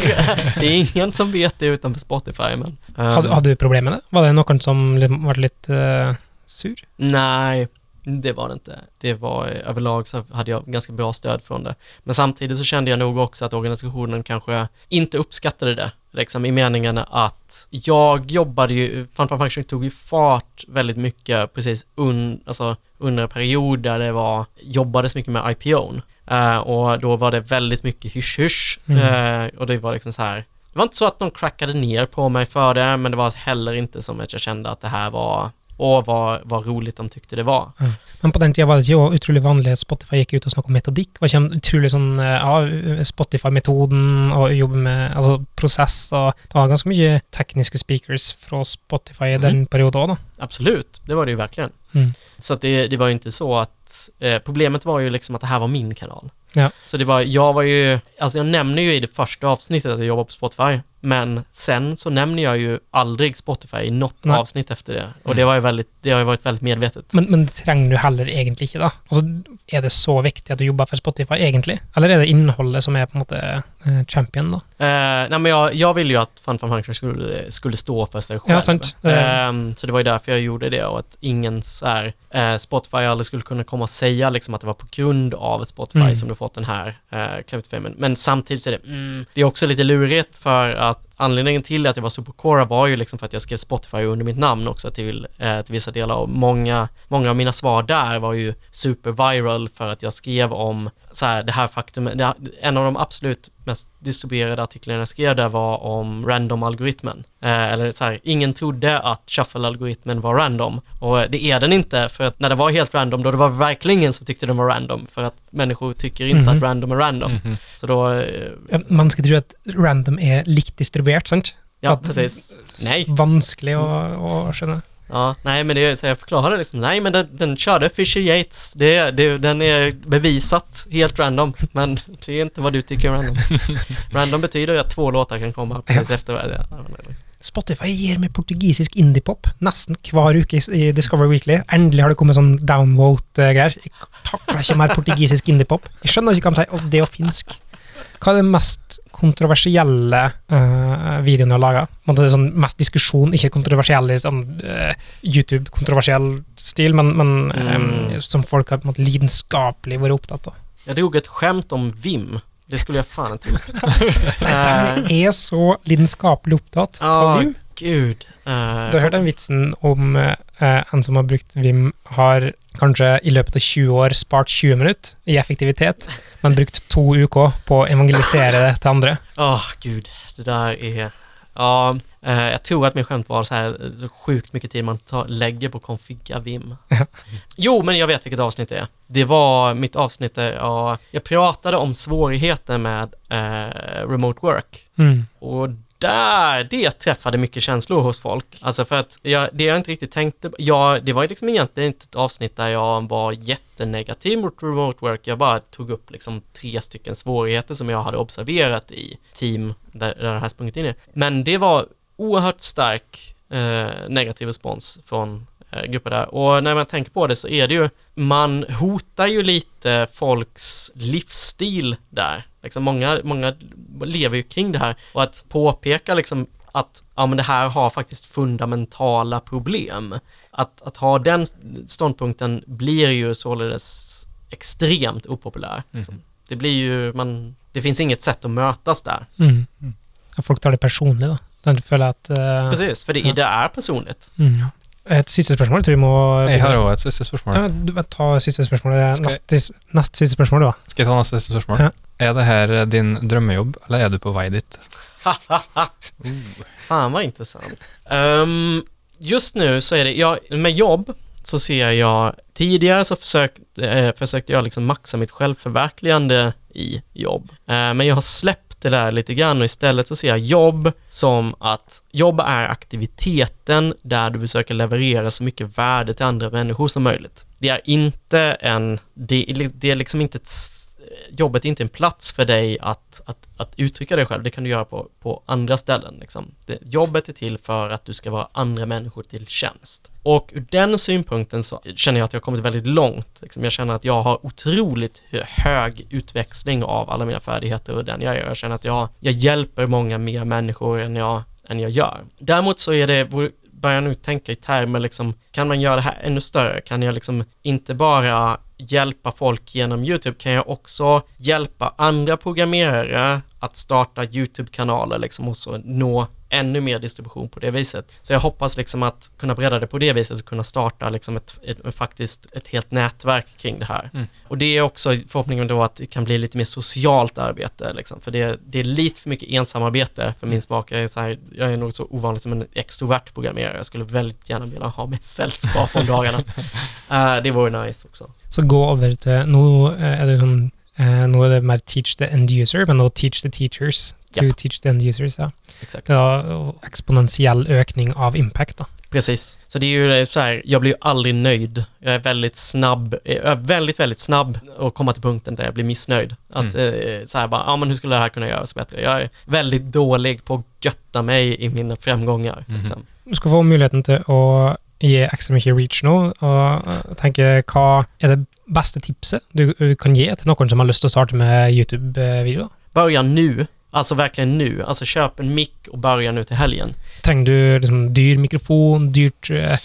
det är ingen som vet det utanför Spotify, men... ehm, Hade, hade du problem med det? Var det någon som var lite eh, sur? Nej, det var det inte. Det var eh, överlag så hade jag ganska bra stöd från det. Men samtidigt så kände jag nog också att organisationen kanske inte uppskattade det. Liksom i meningen att jag jobbade ju, Fun Fun Function tog ju fart väldigt mycket precis un, alltså under en period där det var, jobbades mycket med IPOn. Eh, och då var det väldigt mycket hysch-hysch. Mm. Eh, och det var liksom så här, det var inte så att de crackade ner på mig för det, men det var heller inte som att jag kände att det här var Åh, vad, vad roligt de tyckte det var. Men på den tiden var det jo utrolig vanlig at Spotify gikk ut og snakket om metodikk. Det var kjem, utrolig sånn eh, ja, Spotify-metoden og jobbe med altså, prosess og Det var ganske mye tekniske speakers fra Spotify i den perioden da. Absolut, det var det ju verkligen. Mm. Så att det, det var ju inte så att, eh, problemet var ju liksom att det här var min kanal. Ja. Så det var, jag var ju, alltså jag nämner ju i det första avsnittet att jag jobbar på Spotify, men sen så nämner jag ju aldrig Spotify i något Nej. avsnitt efter det. Och det var ju väldigt, det har ju varit väldigt medvetet. Men, men det trenger du heller egentlig ikke, da. Altså, er det så viktig at du jobber for Spotify, egentlig? Eller er det innholdet som er på en måte eh, champion, da? Eh, nej men jag, jag ville ju att Fun Fun Function skulle, skulle stå för sig själv. Ja, sant. Ehm, så det var ju därför jag gjorde det och att ingen så här, eh, Spotify aldrig skulle kunna komma och säga liksom att det var på grund av Spotify Mm. som du fått den här eh, Clementfilmen. Men samtidigt så är det, mm, det är också lite lurigt för att about anledningen till att jag var Supercora var ju liksom för att jag skrev Spotify under mitt namn också till, eh, till vissa delar och många, många av mina svar där var ju superviral för att jag skrev om så här, det här faktumet, en av de absolut mest distribuerade artiklarna jag skrev där var om random-algoritmen. Eh, eller så här, ingen trodde att shuffle-algoritmen var random. Och det är den inte, för att när det var helt random, då det var verkligen ingen som tyckte den var random, för att människor tycker inte Mhm. att random är random. Mhm. Så då, eh, Man skal tro at random er likt distribuert, sant? ja precis. Nej. Vanskelig å, å skjønne. Ja, nej men det är så jag förklarade liksom, nej men den, den körde Fisher Yates, det, det, den är bevisat helt random, men det är inte vad du tycker är random. random betyder att två låtar kan komma precis efter varandra. Ja, liksom. Spotify gir meg portugisisk indiepop nesten hver uke i- Discover Weekly. Endelig har det kommet sånn downvote-greier. Jeg takler ikke mer portugisisk indiepop. Jeg skjønner ikke hva de. Og det og finsk. Hva er det mest kontroversielle uh, videoen du har laga? Det er sånn mest diskusjon, ikke kontroversiell i sånn eh, YouTube-kontroversiell stil, men, men Mm. eh, som folk har på en måte lidenskapelig vært opptatt av. Jag drog ett skämt om Vim. Det skulle jag fan inte gjort. Eh, De er så lidenskapelig opptatt av Ja, Vim. gud. Eh, Du har hørt den vitsen om eh, en som har brukt Vim, har kanskje i løpet av 20 år spart 20 minutter i effektivitet, men brukt to uker på å evangelisere det til andre. Åh, gud. Det där är... Ja, eh, jag tror att min skämt var så här eh, sjukt mycket tid man tar, lägger på konfigga Vim. Jo, men jag vet vilket avsnitt det är. Det var mitt avsnitt där jag, jag pratade om svårigheter med eh, remote work. Mm. Och där, det träffade mycket känslor hos folk. Alltså för att jag, det jag inte riktigt tänkte, jag, det var ju liksom egentligen inte ett avsnitt där jag var jättenegativ mot remote work. Jag bara tog upp liksom tre stycken svårigheter som jag hade observerat i team där, där det här sprungit in i. Men det var oerhört stark eh, negativ respons från eh, grupper där. Och när man tänker på det så är det ju, man hotar ju lite folks livsstil där. Liksom många, många lever ju kring det här och att påpeka liksom att ja, men det här har faktiskt fundamentala problem. Att, att ha den ståndpunkten blir ju således extremt opopulär. Mhm. Det blir ju, man, det finns inget sätt att mötas där. Mm. Ja, folk tar det personlig, da. De føler at eh, Precis, för det, Ja. det är personligt. mm. Et siste spørsmål. Jeg tror vi må Jeg har òg et siste spørsmål. ja, du, Ta siste spørsmål. Det er Skal Nest, nest siste spørsmål, du, da. Skal jeg ta neste siste spørsmål? Ja. Er det her din drømmejobb, eller er du på vei dit? Fan vad intressant. Ehm, just nu så är det, jag, med jobb så ser jag, tidigare så försökt, eh, försökte jag liksom maxa mitt självförverkligande i jobb. Eh, men jag har släppt det där lite grann och istället så ser jag jobb som att jobb är aktiviteten där du försöker leverera så mycket värde till andra människor som möjligt. Det är inte en, det, det är liksom inte ett jobbet är inte en plats för dig att, att, att uttrycka dig själv. Det kan du göra på, på andra ställen. Liksom. Det, jobbet är till för att du ska vara andra människor till tjänst. Och ur den synpunkten så känner jag att jag har kommit väldigt långt. Liksom. Jag känner att jag har otroligt hög utväxling av alla mina färdigheter och den jag gör. Jag känner att jag, jag hjälper många mer människor än jag, än jag gör. Däremot så är det, börjar jag nu tänka i termer liksom, kan man göra det här ännu större? Kan jag liksom inte bara hjälpa folk genom YouTube, kan jag också hjälpa andra programmerare att starta YouTube-kanaler liksom och så nå ännu mer distribution på det viset. Så jag hoppas liksom att kunna bredda det på det viset och kunna starta liksom ett, ett, faktiskt ett helt nätverk kring det här. Mm. Och det är också förhoppningen då att det kan bli lite mer socialt arbete liksom, för det, det är lite för mycket ensamarbete för min smak. Jag är, så här, jag är nog så ovanligt som en extrovert programmerare. Jag skulle väldigt gärna vilja ha med sällskap om dagarna. Eh, det vore nice också. Så gå over til Nå eh, er det sånn eh, Nå er det mer teach the end user, men nå teach the teachers to Japp. teach the end users. Ja. Exakt. Det da eksponentiell økning av impact, da. Precis. Så det är ju eh, så här, jag blir ju aldrig nöjd. Jag är väldigt snabb, eh, jag är väldigt, väldigt snabb att komma till punkten där jag blir missnöjd. Att eh, så här bara, ja men hur skulle det här kunna göras bättre? Jag är väldigt dålig på att götta mig i mina framgångar. Mhm. Liksom. Du skal få muligheten til å gi ekstra mye reach nå, og eh, tenke hva er det beste tipset du, kan gi til noen som har lyst til å starte med YouTube-videoer? Börja nu, alltså verkligen nu. Alltså köp en mick och börja nu till helgen. Trenger du liksom dyr mikrofon, dyrt eh,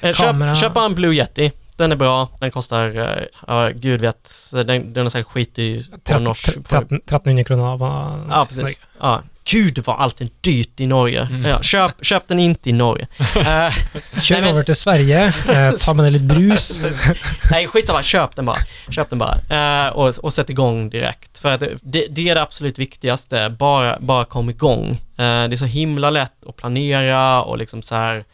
Eh, Kamera. Köp, köp en Blue Yeti. Den är bra. Den kostar, eh, ja gud vet, den, den är säkert skitdyr på 13, norsk. 13, 1300 kroner. På, Ja, precis. Ja. Gud vad allt är dyrt i Norge. Mm. Ja, köp, köp den inte i Norge. Eh, Kjør Nej, men- over til Sverige, eh, ta med litt brus. Nej, skitsamma. Köp den bara. Köp den bara. Eh, och, och sätt igång direkt. För att det, det är det absolut viktigaste. Bara, bara kom igång. Eh, det är så himla lätt att planera och liksom så här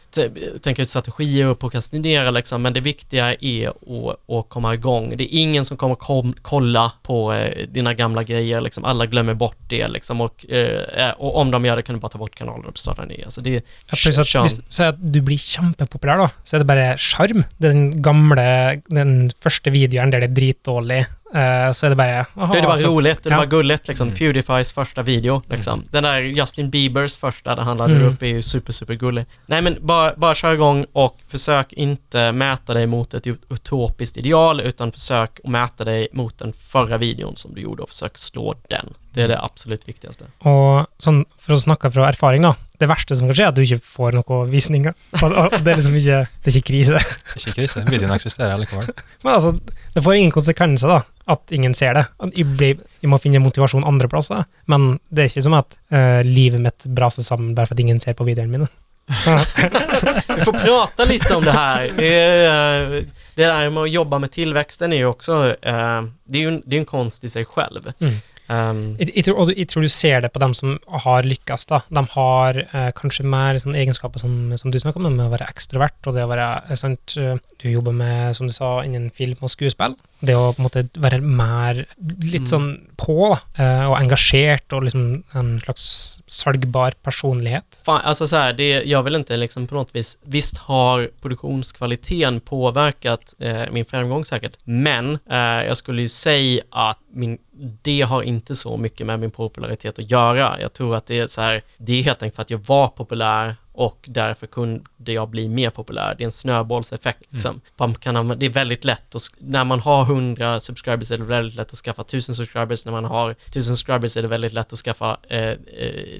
tänka ut strategier och prokrastinera liksom. Men det viktiga är att, att komma igång. Det är ingen som kommer kom, kolla på eh, dina gamla grejer liksom. Alla glömmer bort det liksom. Och, eh, och om de gör det kan du bara ta bort kanalen och starta en ny. Alltså det Ja, pluss at kör- hvis, så at du blir kjempepopulær, da, så er det bare sjarm. Den gamle, den første videoen der det er dritdårlig, eh, så er det bare aha, Det är bara så, roligt, det är ja. bara gulligt liksom. Mm. Pewdiepies första video liksom. Den där Justin Biebers första, där han laddade Mm. upp, är ju super, super gullig. Nej men bara, bara kör igång och försök inte mäta dig mot ett ut- utopiskt ideal, utan försök att mäta dig mot den förra videon som du gjorde och försök slå den. Det är det absolut viktigaste. Og sånn, for å snakke fra erfaring, da. Det verste som kan skje, er at du ikke får. Og, og det er liksom ikke, det er ikke krise. Det er ikke krise. Videoen eksisterer likevel. Men altså, det får ingen konsekvenser, da, at ingen ser det. At Jeg, blir, jeg må finne motivasjon andre plasser. Men det er ikke som at eh, livet mitt braser sammen bare for at ingen ser på videoene mine. Vi får prata lite om det här. Det, är, eh, det där med att jobba med tillväxten är ju också, eh, det är ju en, det är en konst i sig själv. Mm. Um, Jeg, jeg, tror, og jeg tror du ser det på dem som har lykkes. da. De har eh, kanskje mer sånne egenskaper som, som du snakker om, med å være ekstrovert. og det å være, eh, sant, eh, Du jobber med, som du sa, innen film og skuespill. Det å på en måte være mer litt Mm. sånn på da, eh, og engasjert og liksom en slags salgbar personlighet. Fan, alltså så här, det, jag vill inte liksom på något vis, visst har produktionskvaliteten påverkat eh, min framgång säkert, men eh, jag skulle ju säga att min, det har inte så mycket med min popularitet att göra. Jag tror att det är så här, det är helt enkelt för att jag var populär och därför kunde jag bli mer populär. Det är en snöbollseffekt. Liksom. Man kan, det är väldigt lätt, och när man har 100 subscribers är det väldigt lätt att skaffa 1000 subscribers. När man har 1000 subscribers är det väldigt lätt att skaffa, eh, eh,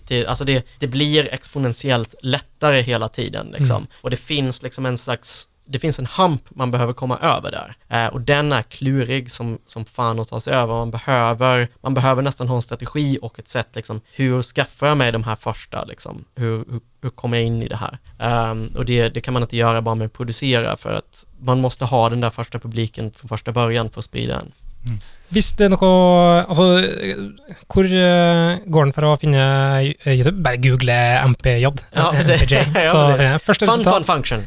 till, alltså det, det blir exponentiellt lättare hela tiden. Liksom. Mm. Och det finns liksom en slags det finns en hamp man behöver komma över där. Eh, och den är klurig som, som fan att ta sig över. Man behöver, man behöver nästan ha en strategi och ett sätt, liksom, hur skaffar jag mig de här första, liksom, hur, hur, hur kommer jag in i det här? Um, och det, det kan man inte göra bara med att producera, för att man måste ha den där första publiken från första början för att sprida den. Hvis det er noe Altså, hvor eh, går den for å finne YouTube? Bare google MPJ. Ja, eh, precis. MPJ. Ja, Så precis. finner jeg første Fun, fun resultat. Fun Fun Function.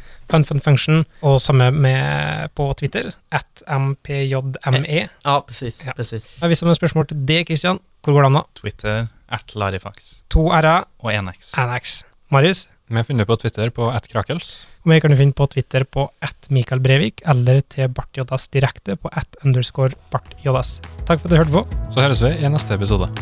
Og samme med på Twitter. At MPJME. Ja, precis. Ja. precis. Jeg viser meg spørsmål til deg, Kristian. Hvor går det an, da? Twitter, at Larifax To r-er, og 1x. NX. Marius? Vi finner på Twitter på attkrakels. Og meg kan du finne på Twitter på at Mikael Brevik, eller til Bart Joddas direkte på at underscore Bart Joddas. Takk for at du hørte på. Så høres vi i neste episode.